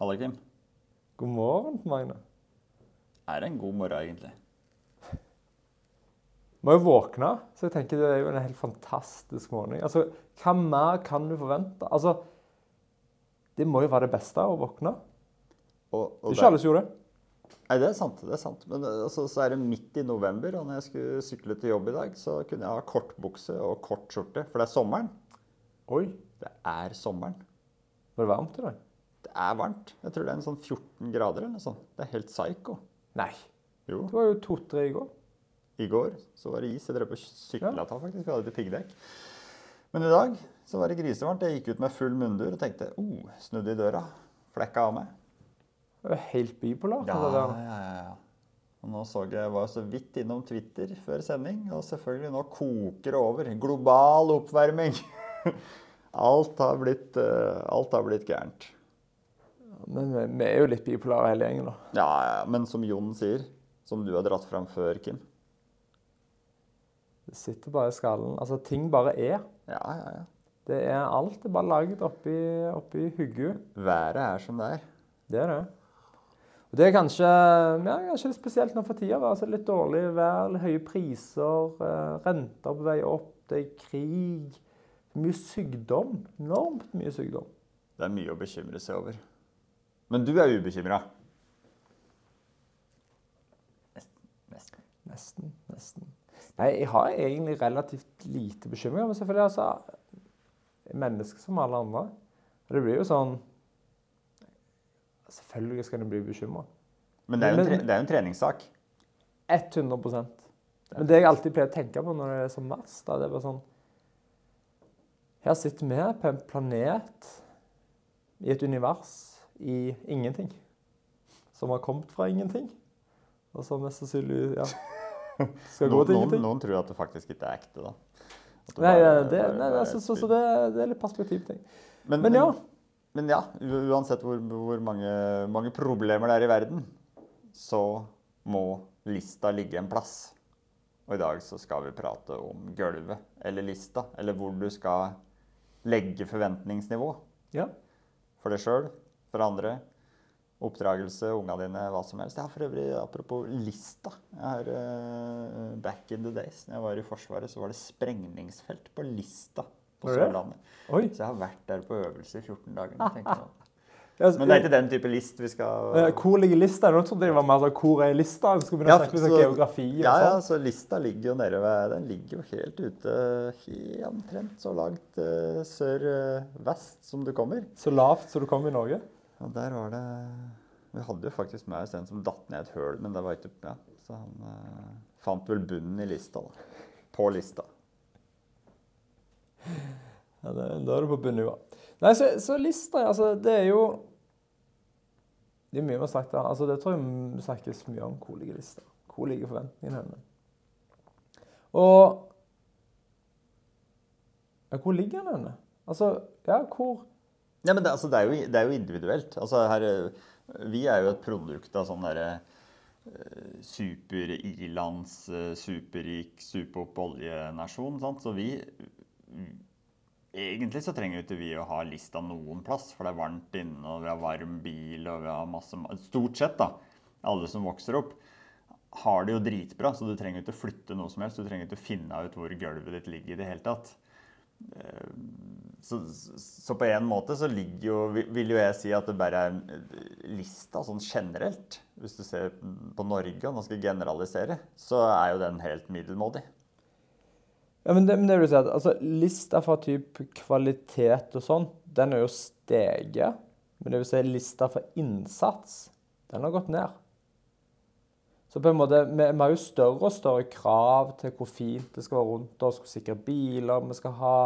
Halla, Kim. God morgen, Magne. Er det en god morgen, egentlig? Må jo våkne, så jeg tenker det er jo en helt fantastisk morgen. Altså, hva mer kan du forvente? Altså, det må jo være det beste å våkne. Og, Det er ikke alle som gjorde det. Nei, det er sant. det er sant. Men eh, altså, så er det midt i november, og når jeg skulle sykle til jobb i dag, så kunne jeg ha kortbukse og kort skjorte, for det er sommeren. Oi, Det er sommeren. var det varmt i dag? Er varmt. Jeg tror det er en sånn 14 grader eller noe sånt. Det er helt psycho. Nei. Jo. Det var jo to-tre i går. I går så var det is. Jeg drev på sykkelata, faktisk. Vi hadde til piggdekk. Men i dag så var det grisevarmt. Jeg gikk ut med full mundur og tenkte oh, snudde i døra. Flekka av meg. Det var helt bipolar. Ja, det ja, der. ja. ja. Og nå så jeg, jeg var så vidt innom Twitter før sending, og selvfølgelig nå koker det over. Global oppvarming. Alt har blitt, eh, alt har blitt gærent. Men vi, vi er jo litt bipolare hele gjengen, da. Ja, ja, men som Jon sier, som du har dratt fram før, Kim. Det sitter bare i skallen. Altså, ting bare er. Ja, ja, ja. Det er alt det er bare laget oppi, oppi hodet. Været er som det er. Det er det. Og det er kanskje, ja, kanskje litt spesielt nå for tida. da. Altså litt dårlig vær, litt høye priser, eh, renter på vei opp, det er krig. Mye sykdom. Enormt mye sykdom. Det er mye å bekymre seg over. Men du er ubekymra? Nesten. Nesten. Nesten. Nei, jeg har egentlig relativt lite bekymringer. Men selvfølgelig, altså er Mennesker som alle andre. Og det blir jo sånn Selvfølgelig skal en bli bekymra. Men det er jo en, en treningssak. 100% Men det jeg alltid pleier å tenke på når det er som verst, da, det er bare sånn Her sitter vi på en planet i et univers i ingenting. Som har kommet fra ingenting. Og som mest sannsynlig ja, skal gå til ingenting. noen tror at det faktisk ikke er ekte, da. Det Nei, bare- det, nei, jeg synes så, så spill. det, det er litt perspektivting. Men, Men ja. Men ja, uansett hvor, hvor mange, mange problemer det er i verden, så må lista ligge en plass. Og i dag så skal vi prate om gulvet, eller lista, eller hvor du skal legge forventningsnivå. Ja. For deg sjøl, for andre. Oppdragelse, unga dine, hva som helst. Jeg har for øvrig, apropos lista jeg har, uh, Back in the days, når jeg var i Forsvaret, så var det sprengningsfelt på Lista på? Sørlandet. Så jeg har vært der på øvelse i 14 dager. jeg. Altså, Men det er ikke den type list vi skal eh, Hvor ligger lista? Nå trodde jeg det var mer sånn hvor er lista? Vi skulle begynne Ja, å snakke litt om geografi og Ja, ja, sånn. så lista ligger jo nede ved Den ligger jo helt ute, helt omtrent så langt uh, sør-vest som du kommer. Så lavt som du kommer i Norge. Og der var det Vi hadde jo faktisk med oss en som datt ned et høl, men det var ikke Ja, så han eh, fant vel bunnen i lista, da. På lista. Ja, det, da er du på bunnivå. Nei, så, så lista, altså, det er jo Det er mye vi har sagt der. Altså, det tror jeg vi snakkes mye om. Hvor ligger lista? Hvor ligger forventningene henne? Og ja, Hvor ligger den henne? Altså, ja, hvor Ja, men det, altså, det, er jo, det er jo individuelt. Altså, her, eh, vi er jo et produkt av sånn derre eh, super-ilands, eh, superrik, superopp oljenasjon. Så vi Egentlig så trenger ikke vi å ha lista noen plass, for det er varmt inne, og vi har varm bil, og vi har masse Stort sett, da. Alle som vokser opp, har det jo dritbra, så du trenger ikke flytte noe som helst. Du trenger ikke finne ut hvor gulvet ditt ligger i det hele tatt. Så, så på en måte så ligger jo vil- jo jeg si at det bare er eh, lista sånn generelt. Hvis du ser på Norge, og nå skal generalisere, så er jo den helt middelmådig. Ja, men det, men det vil si at altså, Lista for typ kvalitet og sånn, den er jo steget. Men det vil si lista for innsats, den har gått ned. Så på en måte, vi, vi har jo større og større krav til hvor fint det skal være rundt oss, hvor sikre biler vi skal ha,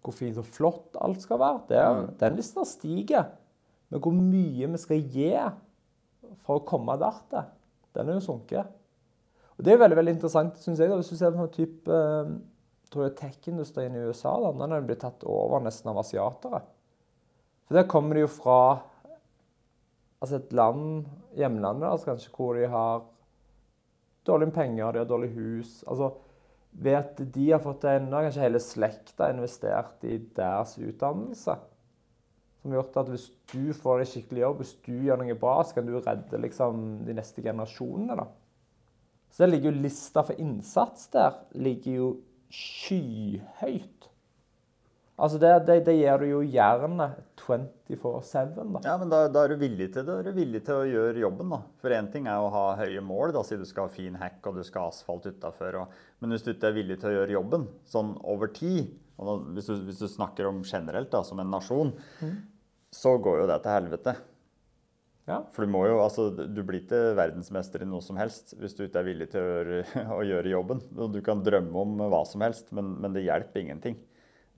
hvor fint og flott alt skal være. Det, mm. Den lista stiger. Men hvor mye vi skal gi for å komme der til, den er jo sunket. Og Det er veldig veldig interessant, synes jeg. da, Hvis du ser på en type, eh, tror jeg tech-industrien i USA, da, den er blitt tatt over nesten av asiatere. For der kommer de jo fra altså et land, hjemlandet altså kanskje, hvor de har dårlig med penger, de har dårlig hus. altså ved at de har fått en, har kanskje hele slekta investert i deres utdannelse, Som har gjort at hvis du får deg skikkelig jobb, hvis du gjør noe bra, så kan du redde liksom, de neste generasjonene. da. Så det ligger jo lista for innsats der ligger jo skyhøyt. Altså det, det, det gir du jo jernet 24-7. da. Ja, men da, da er du villig til det. Da er du villig til å gjøre jobben, da. For én ting er å ha høye mål, da, si du skal ha fin hekk og du skal ha asfalt utafor. Men hvis du ikke er villig til å gjøre jobben sånn over tid, og da, hvis, du, hvis, du, snakker om generelt da, som en nasjon, mm. så går jo det til helvete. Ja. For du må jo, altså, du blir ikke verdensmester i noe som helst hvis du ikke er villig til å gjøre, å gjøre jobben. Du kan drømme om hva som helst, men, men det hjelper ingenting.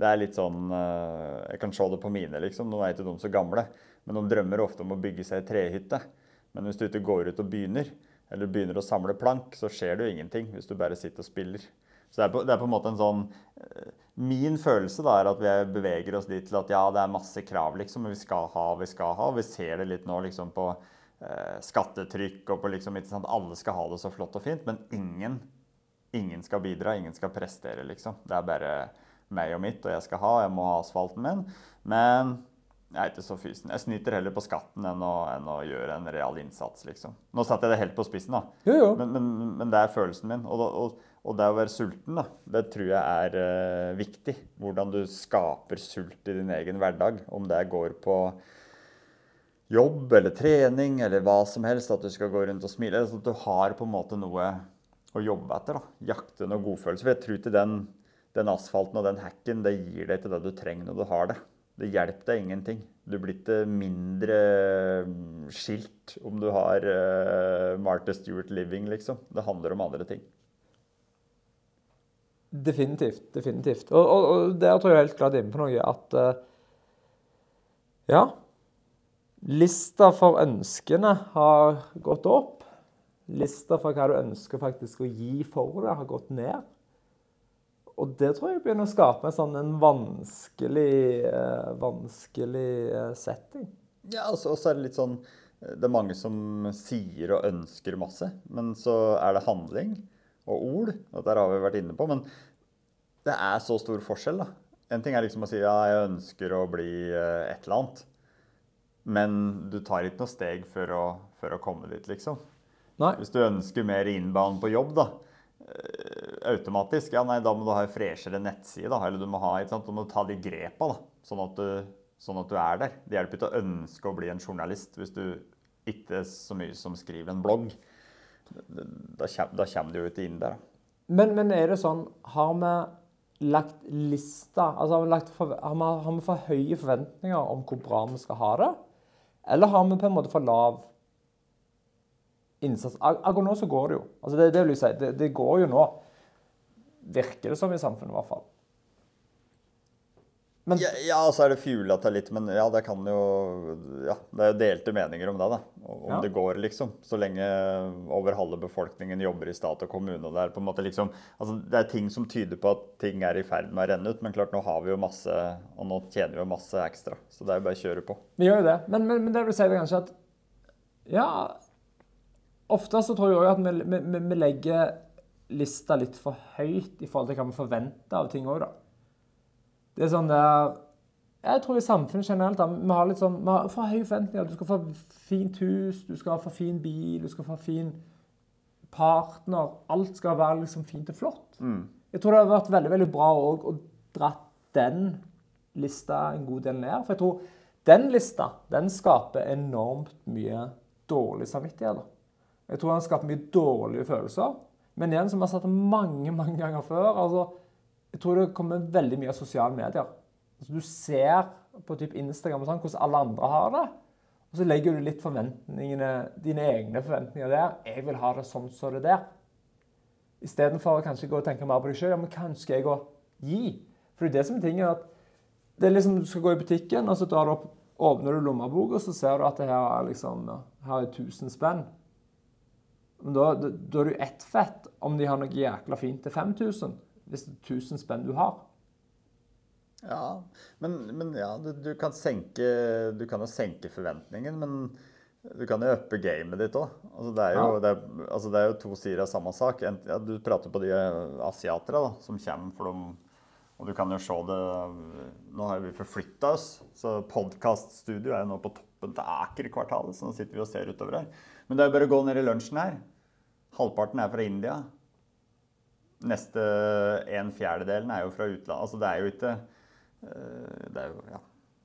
Det er litt sånn eh, Jeg kan se det på mine, liksom. Nå er ikke de så gamle. Men de drømmer ofte om å bygge seg ei trehytte. Men hvis du ikke går ut og begynner, eller begynner å samle plank, så skjer det jo ingenting hvis du bare sitter og spiller. Så det er, på, det er på en måte en sånn eh, Min følelse da er at vi beveger oss dit til at ja, det er masse krav, liksom. Men vi skal ha, vi skal ha. Vi ser det litt nå liksom på eh, skattetrykk og på liksom ikke sant, Alle skal ha det så flott og fint, men ingen, ingen skal bidra. Ingen skal prestere, liksom. Det er bare meg og mitt, og jeg skal ha, jeg må ha asfalten min. Men jeg er ikke så fysen. Jeg snyter heller på skatten enn å, enn å gjøre en real innsats, liksom. Nå satte jeg det helt på spissen, da. Jo, jo. Men, men, men, det er følelsen min. Og, og, og, det å være sulten, da, det tror jeg er uh, viktig. Hvordan du skaper sult i din egen hverdag. Om det går på jobb eller trening eller hva som helst. At du skal gå rundt og smile. Sånn at du har på en måte noe å jobbe etter. da. Jakte noe godfølelse. For jeg tror ikke den den asfalten og den hacken det gir deg til det du trenger når du har det. Det hjelper deg ingenting. Du blir ikke mindre mm, skilt om du har uh, Martha Stewart Living, liksom. Det handler om andre ting. Definitivt. Definitivt. Og, og, og der tror jeg helt klart inne på noe at uh, Ja. Lista for ønskene har gått opp. Lista for hva du ønsker faktisk å gi for det, har gått ned. Og det tror jeg begynner å skape en sånn en vanskelig, eh, vanskelig eh, setting. Ja, og så er det litt sånn eh, Det er mange som sier og ønsker masse, men så er det handling og ord. Dette har vi vært inne på. Men det er så stor forskjell, da. En ting er liksom å si ja, jeg ønsker å bli et eller annet. Men du tar ikke noe steg for å, for å komme dit, liksom. Nei. Hvis du ønsker mer innbanen på jobb, da automatisk. Ja, nei, da må du ha en freshere nettside. Da. Eller du må, ha, du må ta de grepa, da, sånn at, du, sånn at du er der. Det hjelper ikke å ønske å bli en journalist hvis du ikke så mye som skriver en blogg. Da da kommer du jo ikke inn der. Men, men, er det sånn Har vi lagt lista altså har, vi lagt for, har, vi, har vi for høye forventninger om hvor bra vi skal ha det? Eller har vi på en måte for lav innsats? Akkurat nå så går det jo. Altså det, det vil jeg si, det, det går jo nå virker det som i samfunnet, i hvert fall. Men, ja, ja, så er det fjulete litt, men ja, det kan jo ja, Det er jo delte meninger om det, da. Om ja. det går, liksom. Så lenge over halve befolkningen jobber i stat og kommune. Det er på en måte liksom, altså det er ting som tyder på at ting er i ferd med å renne ut. Men klart, nå har vi jo masse, og nå tjener vi jo masse ekstra. Så det er jo bare å kjøre på. Vi gjør jo det. Men, men, men det vil si det kanskje at Ja, ofte så tror jeg òg at vi, vi, vi legger lista litt for høyt i forhold til hva vi forventer av ting òg, da. Det er sånn der Jeg tror i samfunnet generelt da, vi har litt sånn, vi har for høye forventninger. Du skal få fint hus, du skal få fin bil, du skal få fin partner. Alt skal være liksom fint og flott. Mm. Jeg tror det har vært veldig veldig bra å dra den lista en god del ned. For jeg tror den lista den skaper enormt mye dårlig samvittighet. Jeg tror den skaper mye dårlige følelser. Men igjen, som vi har sagt mange mange ganger før, altså, jeg tror det kommer veldig mye av sosiale medier. Altså, du ser på typ Instagram og sånn, hvordan alle andre har det. Og så legger du litt forventningene, dine egne forventninger der. Jeg vil ha det sånn som så det der. Istedenfor å kanskje gå og tenke mer på deg sjøl. Ja, men hva ønsker jeg å gi? For det er det som er tingen, at det er liksom, Du skal gå i butikken, og så du opp, åpner du lommeboka, og så ser du at det her er liksom, her er 1000 spenn. Men da, da, da er du ett fett om de har noe jækla fint til 5000, hvis det er 1000 spenn du har. Ja, men, men ja, du, du, kan senke, du kan jo senke forventningen, men du kan jo uppe gamet ditt òg. Altså, ja. altså, det, er jo to sider av samme sak. Ja, du prater på de asiatere da, som kommer for dem Og du kan jo se det Nå har vi forflytta oss, så podkaststudio er jo nå på toppen til Aker-kvartalet. Så nå sitter vi og ser utover her. Men det er bare å gå ned i lunsjen her. Halvparten er fra India. Neste en fjerdedelen er jo fra utlandet. Altså det er jo ikke eh, Det er jo, ja,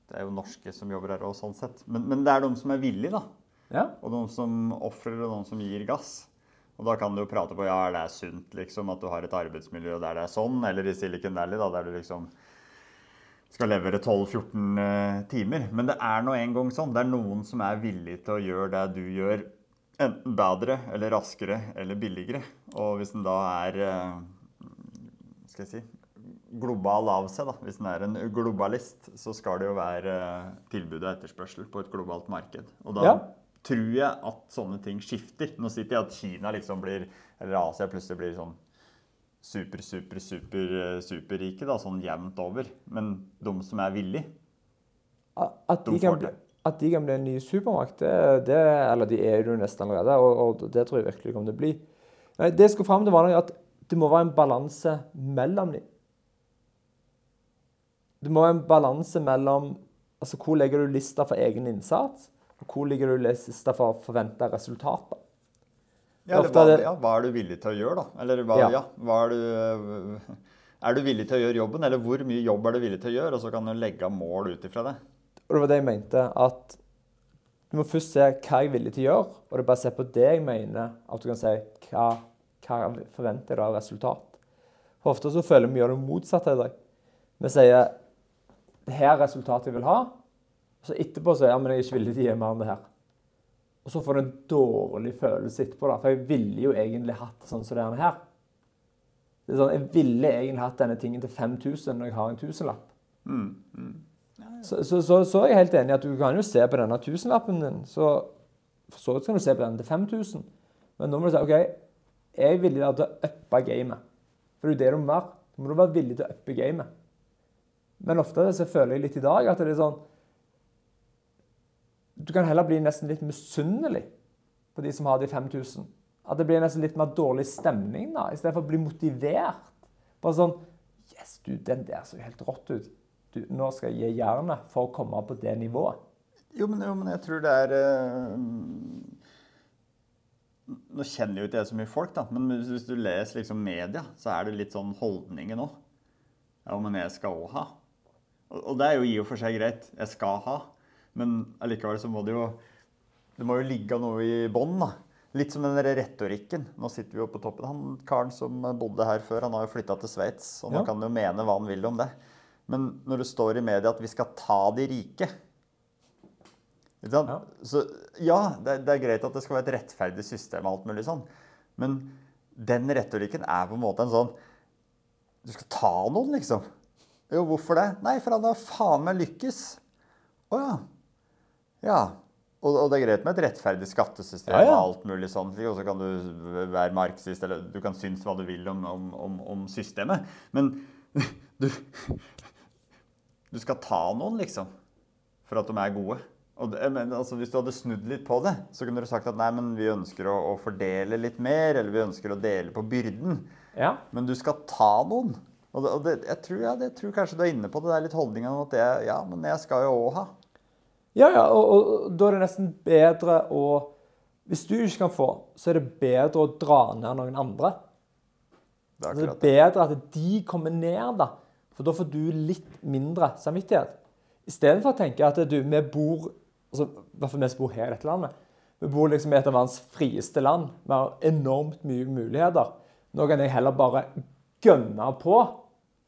det er jo norske som jobber her òg, sånn sett. Men, men, det er de som er villige, da. Ja. Og de som ofrer, og de som gir gass. Og da kan du jo prate på ja, er det sunt liksom, at du har et arbeidsmiljø der det er sånn, eller i Silicon Valley, da, der du liksom skal levere 12-14 eh, timer. Men det er nå engang sånn. Det er noen som er villig til å gjøre det du gjør, enten bedre eller raskere eller billigere. Og hvis den da er eh, skal jeg si, global av seg, da. hvis den er en globalist, så skal det jo være eh, tilbud og etterspørsel på et globalt marked. Og da Ja. tror jeg at sånne ting skifter. Nå sitter jeg at Kina liksom blir, eller Asia plutselig blir sånn super, super, super, eh, superrike, da, sånn jevnt over. Men de som er villige, At de, De får det. At de kan bli en ny supermakt, det, det, eller de er jo nesten allerede, og, og det tror jeg virkelig kommer til å bli. Nei, det jeg skulle fram til, var at det må være en balanse mellom dem. Det må være en balanse mellom altså hvor legger du lista for egen innsats, og hvor ligger du lista for forventa resultater. Ja, hva, ja, hva er du villig til å gjøre, da? Eller hva, Ja. ja. hva er du Er du villig til å gjøre jobben, eller hvor mye jobb er du villig til å gjøre? Og så kan du legge av mål ut ifra det. Og det var det jeg mente, at du må først se hva jeg er villig til å gjøre, og det er bare å se på det jeg mener, at du kan si hva, hva forventer jeg av resultat. For ofte så føler vi gjør det motsatte i dag. Vi sier det her er resultatet jeg vil ha, og så etterpå så jeg ja, men jeg er ikke villig til å gi mer enn det her. Og så får du en dårlig følelse etterpå, da, for jeg ville jo egentlig hatt sånn som er her. Det er sånn, Jeg ville egentlig hatt denne tingen til 5000 når jeg har en tusenlapp. Så, så, så, så er jeg helt enig at du kan jo se på denne tusenlappen din. Så for så vidt kan du se på den til 5000. Men nå må du si OK, jeg er villig til å uppe gamet? For det er jo det du må være. Du må du være villig til å uppe gamet. Men ofte så føler jeg litt i dag at det er sånn Du kan heller bli nesten litt misunnelig på de som har de 5000. At det blir nesten litt mer dårlig stemning da, istedenfor å bli motivert. Bare sånn Yes, du, den der så helt rått ut. Du, nå skal jeg gi jernet for å komme på det nivået. Jo, men, jo, men jeg tror det er eh, Nå kjenner jo ikke jeg så mye folk, da, men hvis du leser liksom media, så er det litt sånn holdninger nå. Ja, men jeg skal òg ha. Og, og det er jo i og for seg greit. Jeg skal ha. Men allikevel så må det jo Det må jo ligge noe i bånn, da. Litt som den der retorikken. Nå sitter vi jo på toppen. Han karen som bodde her før, han har jo flytta til Sveits. Og nå Ja. kan jo mene hva han vil om det. Men når det står i media at vi skal ta de rike? Ja. Så ja, det, det er greit at det skal være et rettferdig system og alt mulig sånn. Men den retorikken er på en måte en sånn Du skal ta noen, liksom. Jo, hvorfor det? Nei, for han har faen meg lykkes. Å ja. Ja. Og, og det er greit med et rettferdig skattesystem Ja, ja. og alt mulig sånn. Og så kan du være marxist, eller du kan synes hva du vil om, om, om, om systemet. Men du Du skal ta noen, liksom. For at de er gode. Og det, men, altså, hvis du hadde snudd litt på det, så kunne du sagt at nei, men vi ønsker å, å fordele litt mer, eller vi ønsker å dele på byrden. Ja. Men du skal ta noen. Og det, og det, jeg, tror, ja, det, jeg tror kanskje du er inne på det. Det er litt holdninga om at det, ja, men jeg skal jo òg ha. Ja, ja, og, og, og da er det nesten bedre å Hvis du ikke kan få, så er det bedre å dra ned noen andre. Det er det er bedre at de kommer ned, da. For da får du litt mindre samvittighet. Istedenfor å tenke at du, vi bor altså, hvert fall vi som bor her i dette landet. Vi bor liksom i et av verdens frieste land. Vi har enormt mye muligheter. Nå kan jeg heller bare gønne på.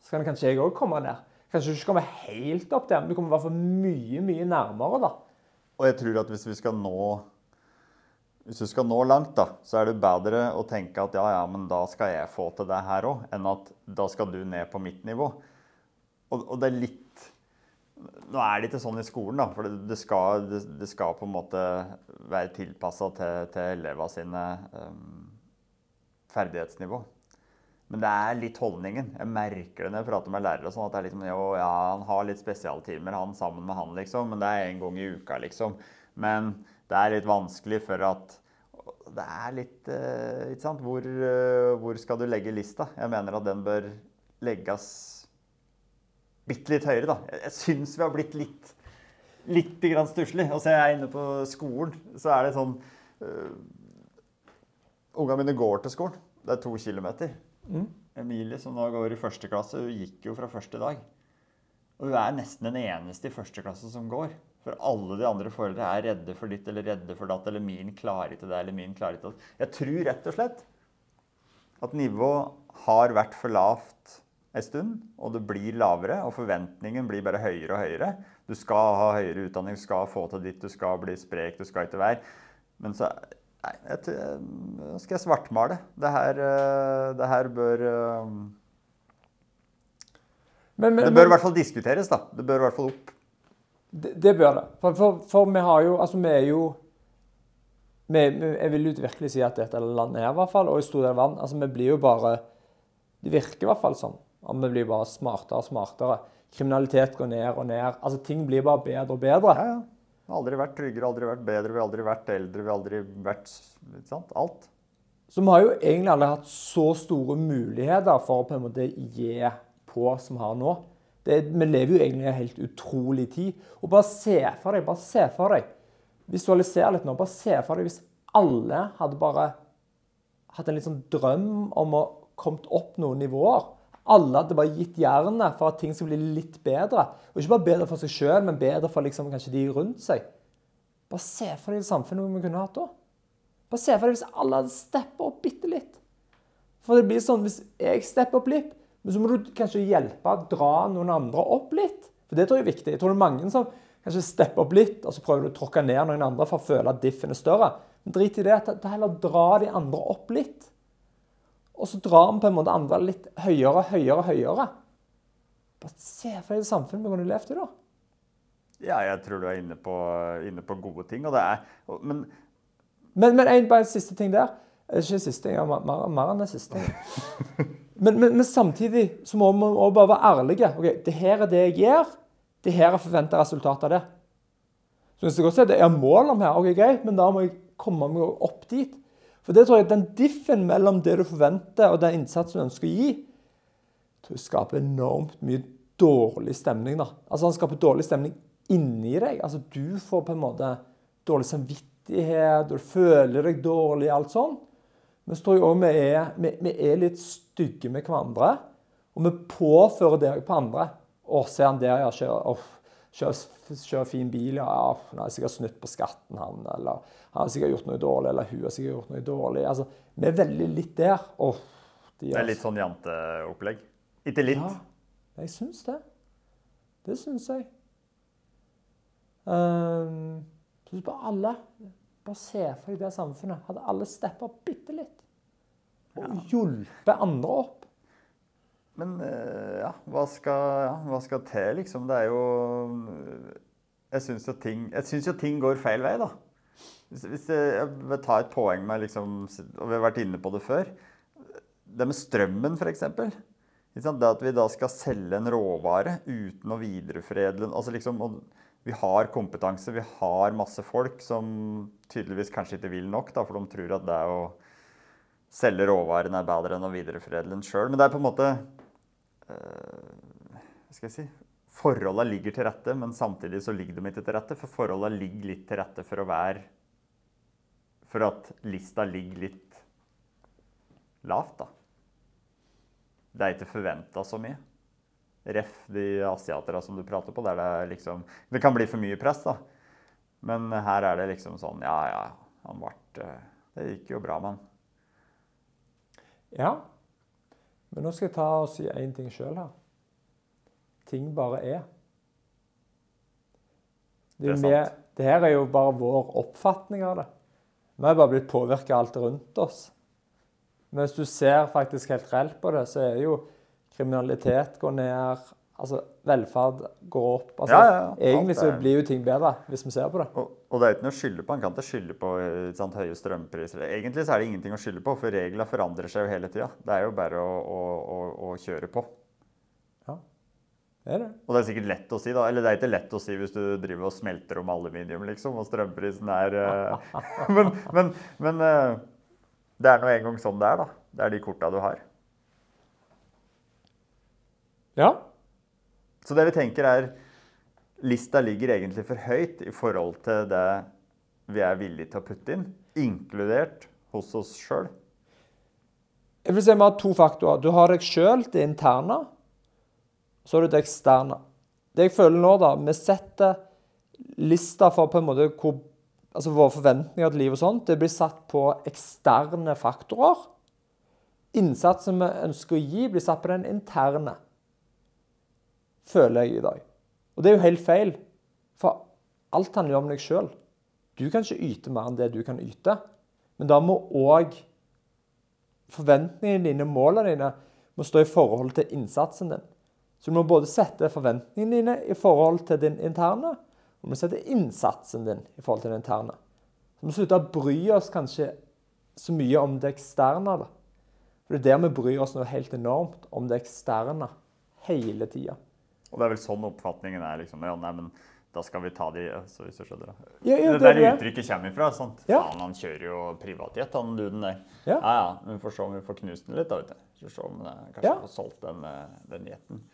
Så kan kanskje jeg òg komme ned. Kanskje du ikke kommer helt opp der, men du kommer i hvert fall mye, mye nærmere, da. Og jeg tror at hvis vi skal nå hvis du skal nå langt, da, så er det bedre å tenke at ja, ja, men da skal jeg få til det her òg, enn at da skal du ned på mitt nivå. Og, og det er litt Nå er det ikke sånn i skolen, da, for det, det, skal, det, det skal på en måte være tilpassa til, til elevene sine um, ferdighetsnivå. Men det er litt holdningen. Jeg merker det når jeg prater med lærere. sånn, at det er liksom, jo, ja, Han har litt spesialtimer, han sammen med han, liksom. Men det er en gang i uka, liksom. Men det er litt vanskelig for at Det er litt eh, Ikke sant? Hvor, eh, hvor skal du legge lista? Jeg mener at den bør legges bitte litt høyere, da. Jeg, syns vi har blitt litt litt stusslig. Og så er jeg inne på skolen, så er det sånn uh, Ungene mine går til skolen. Det er to kilometer. Mm. Emilie, som nå går i første klasse, hun gikk jo fra første dag. Og hun er nesten den eneste i første klasse som går. For alle de andre foreldre er redde for ditt eller redde for datt, eller min klarer ikke det, eller min klarer ikke det. Jeg tror rett og slett at nivået har vært for lavt en stund, og det blir lavere, og forventningen blir bare høyere og høyere. Du skal ha høyere utdanning, du skal få til ditt, du skal bli sprek, du skal ikke være. Men så Nei, jeg, nå skal jeg svartmale. Det her, eh, det her bør eh, Men, men, Det bør i hvert fall diskuteres, da. Det bør i hvert fall opp. Det, det bør det. For, for, for vi har jo Altså, vi er jo vi, Jeg vil jo virkelig si at dette landet her, i hvert fall, og i stor del vann. Altså, vi blir jo bare Det virker i hvert fall sånn. At vi blir bare smartere og smartere. Kriminalitet går ned og ned. Altså, ting blir bare bedre og bedre. Ja, ja. Vi har aldri vært tryggere, aldri vært bedre, vi har aldri vært eldre, vi har aldri vært ikke sant? Alt. Så vi har jo egentlig aldri hatt så store muligheter for å på en måte gi på som vi har nå. Det, vi lever jo egentlig i en helt utrolig tid. Og bare se for deg, bare se for deg Visualiser litt nå. Bare se for deg hvis alle hadde bare hatt en litt sånn drøm om å kommet opp noen nivåer. Alle hadde bare gitt jernet for at ting skulle bli litt bedre. Og ikke bare bedre for seg sjøl, men bedre for liksom kanskje de rundt seg. Bare se for deg det samfunnet vi kunne hatt da. Bare se for deg hvis alle hadde steppa opp bitte litt. For det blir sånn hvis jeg stepper opp litt, så må du kanskje hjelpe dra noen andre opp litt. For det tror jeg er viktig. Jeg tror det er mange som kanskje stepper opp litt, og så prøver du å tråkke ned noen andre for å føle at diffen er større. Men drit i det. Ta heller dra de andre opp litt. Og så drar vi på en måte andre litt høyere, høyere, høyere. Bare se for deg det samfunnet vi kunne levd i da. Ja, jeg tror du er inne på, inne på gode ting. Og det er, men Men, men en, bare en siste ting der. Ikke siste ting, ja, mer, mer enn det siste. Men, men, men, samtidig så må vi også bare være ærlige. ok, det her er det jeg gjør. Det her er forventa resultat av det. Så hvis jeg godt sånn, det er mål om her, ok, greit, men da må jeg komme meg opp dit. For det tror jeg den diffen mellom det du forventer og den innsatsen du ønsker å gi, tror jeg skaper enormt mye dårlig stemning. da. Altså Han skaper dårlig stemning inni deg. Altså Du får på en måte dårlig samvittighet, du føler deg dårlig, alt sånn. Men så tror jeg òg vi, vi, vi, er litt stygge med hverandre. Og vi påfører det på andre. Å, se han der, ja. Kjører, kjører, kjører fin bil, ja. Han har sikkert snytt på skatten, han. Eller han har sikkert gjort noe dårlig, eller hun har sikkert gjort noe dårlig. Altså, Vi er veldig litt der. Oh, de det er litt sånn janteopplegg? Ikke litt? Ja, jeg syns det. Det syns jeg. Um, synes bare alle Bare se for deg det samfunnet. Hadde alle steppa bitte litt og hjulpet andre opp. Men eh, ja hva, skal, ja, hva skal til, liksom? Det er jo Jeg syns jo, jo, ting går feil vei, da. Hvis, hvis jeg, jeg, vil ta et poeng med liksom, Og vi har vært inne på det før. Det med strømmen, f.eks. Det at vi da skal selge en råvare uten å videreforedle altså liksom, Vi har kompetanse, vi har masse folk som tydeligvis kanskje ikke vil nok, da, for de tror at det er å selge råvarene er bedre enn å videreforedle den sjøl. Men det er på en måte Hva skal jeg si Forholda ligger til rette, men samtidig så ligger de ikke til rette. For forholda ligger litt til rette for å være For at lista ligger litt lavt, da. Det er ikke forventa så mye. Ref de asiaterne som du prater på, der det liksom Det kan bli for mye press, da. Men her er det liksom sånn Ja, ja, han ble øh, Det gikk jo bra han. Ja, men nå skal jeg ta og si én ting sjøl her. Ting bare er. Det, er med, det, her er jo bare vår oppfatning av det. Vi har bare blitt påvirka av alt rundt oss. Men hvis du ser faktisk helt reelt på det, så er det jo kriminalitet går ned, altså, velferd går opp. Altså, ja, ja, ja. Egentlig så blir jo ting bedre, hvis vi ser på det. Og, og det er ikke noe å skylde på. Han kan ikke skylde på sant, høye strømpriser. Egentlig så er det ingenting å skylde på, for reglene forandrer seg jo hele tida. Det er jo bare å, å, å, å, kjøre på. Ja, det er det. Og det er sikkert lett å si, da. Eller det er ikke lett å si hvis du driver og smelter om aluminium, liksom, og strømprisen er uh... men, men, men uh, det er nå engang sånn det er, da. Det er de korta du har. Ja. Så det vi tenker er Lista ligger egentlig for høyt i forhold til det vi er villige til å putte inn, inkludert hos oss sjøl. Jeg vil si Vi har to faktorer. Du har deg sjøl, det interne. Så har du det eksterne. Det jeg føler nå, da Vi setter lista for på en måte hvor, altså våre forventninger til livet og sånt, det blir satt på eksterne faktorer. Innsatsen vi ønsker å gi, blir satt på den interne. Føler jeg i dag. Og det er jo helt feil. For alt handler jo om deg sjøl. Du kan ikke yte mer enn det du kan yte. Men da må òg forventningene dine, målene dine, må stå i forhold til innsatsen din. Så du må både sette forventningene dine i forhold til din interne, og du må sette innsatsen din i forhold til den interne. Så vi må slutte å bry oss kanskje så mye om det eksterne. da. For Det er der vi bryr oss noe helt enormt om det eksterne hele tida. Og det er vel sånn oppfatningen er. liksom, ja, nei, men da skal vi ta de så hvis du skjønner det. Ja, ja, det det er der uttrykket kommer ifra. sant? Ja. Faen, han kjører jo privatjet, han duden der. Ja. ja, ja. Men vi får se om vi får knust den litt, da. vet du. Får se om det, kanskje Ja. får solgt den, eh, den jeten.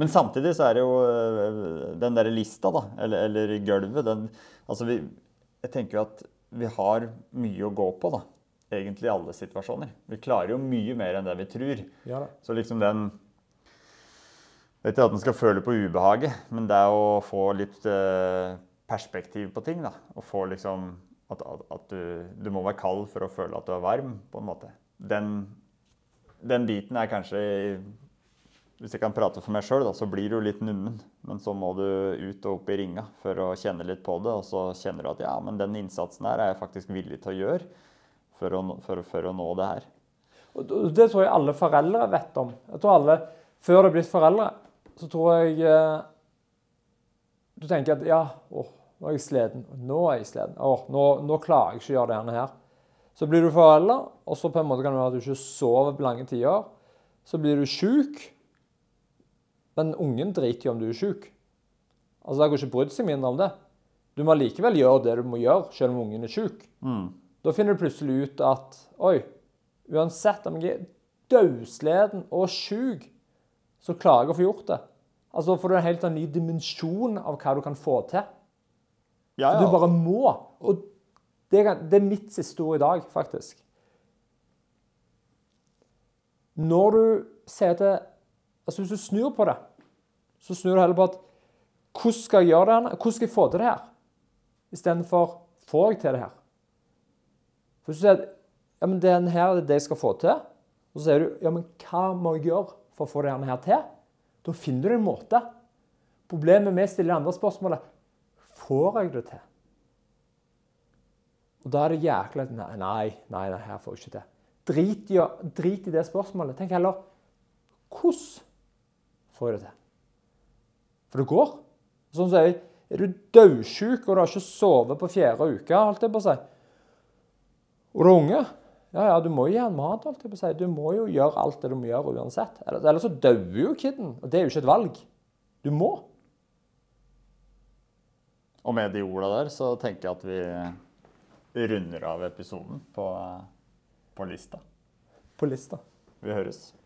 Men samtidig så er det jo øh, den derre lista, da, eller, eller gulvet, den Altså, vi Jeg tenker jo at vi har mye å gå på, da. Egentlig i alle situasjoner. Vi klarer jo mye mer enn det vi tror. Ja da. Så liksom den Vet ikke at en skal føle på ubehaget, men det er å få litt eh, perspektiv på ting. da. Å få liksom At, at, at du, du må være kald for å føle at du er varm, på en måte. Den, den biten er kanskje Hvis jeg kan prate for meg sjøl, så blir du litt nummen. Men så må du ut og opp i ringa for å kjenne litt på det. Og så kjenner du at ja, men den innsatsen her er jeg faktisk villig til å gjøre for å, for, for å nå det her. Og det tror jeg alle foreldre vet om. Jeg tror alle, Før de er blitt foreldre, så tror jeg eh, Du tenker at ja, åh, nå er jeg sliten. Nå er jeg sliten. Åh, nå, nå klarer jeg ikke å gjøre det her. Så blir du forelder, og så på en måte kan det være at du ikke sover på lange tider. Så blir du sjuk. Men ungen driter jo om du er sjuk. Altså, Det har ikke brydd seg mindre om det. Du må likevel gjøre det du må gjøre, selv om ungen er sjuk. Da finner du plutselig ut at oi, uansett om jeg er dødsleden og sjuk, så klarer jeg å få gjort det. Altså, får du en helt ny dimensjon av hva du kan få til. Ja, Du bare må. Og det, det er mitt siste ord i dag, faktisk. Når du sier til Altså, hvis du snur på det, så snur du heller på at Hvordan skal jeg gjøre det? her? Hvordan skal jeg få til det her? Istedenfor Får jeg til det her? For hvis du sier ja, men det her er det jeg skal få til, og så sier du ja, men hva må jeg gjøre for å få det her til? Da finner du en måte. Problemet med å stille det andre spørsmålet Får jeg det til? Og da er det jækla Nei, nei, nei, her får jeg ikke til. Drit i, drit i det spørsmålet. Tenk heller Hvordan får jeg det til? For det går. Sånn som jeg, Er du dødsjuk og du har ikke sovet på fjerde uke, holdt jeg på å si, og du er unge Ja, ja, du må jo gi han mat, holdt jeg på å si. Du må jo gjøre alt det du må gjøre uansett. Ellers, så dauer jo kiden, og det er jo ikke et valg. Du må. Og med de orda der så tenker jeg at vi runder av episoden på, på lista. På lista. Vi høres.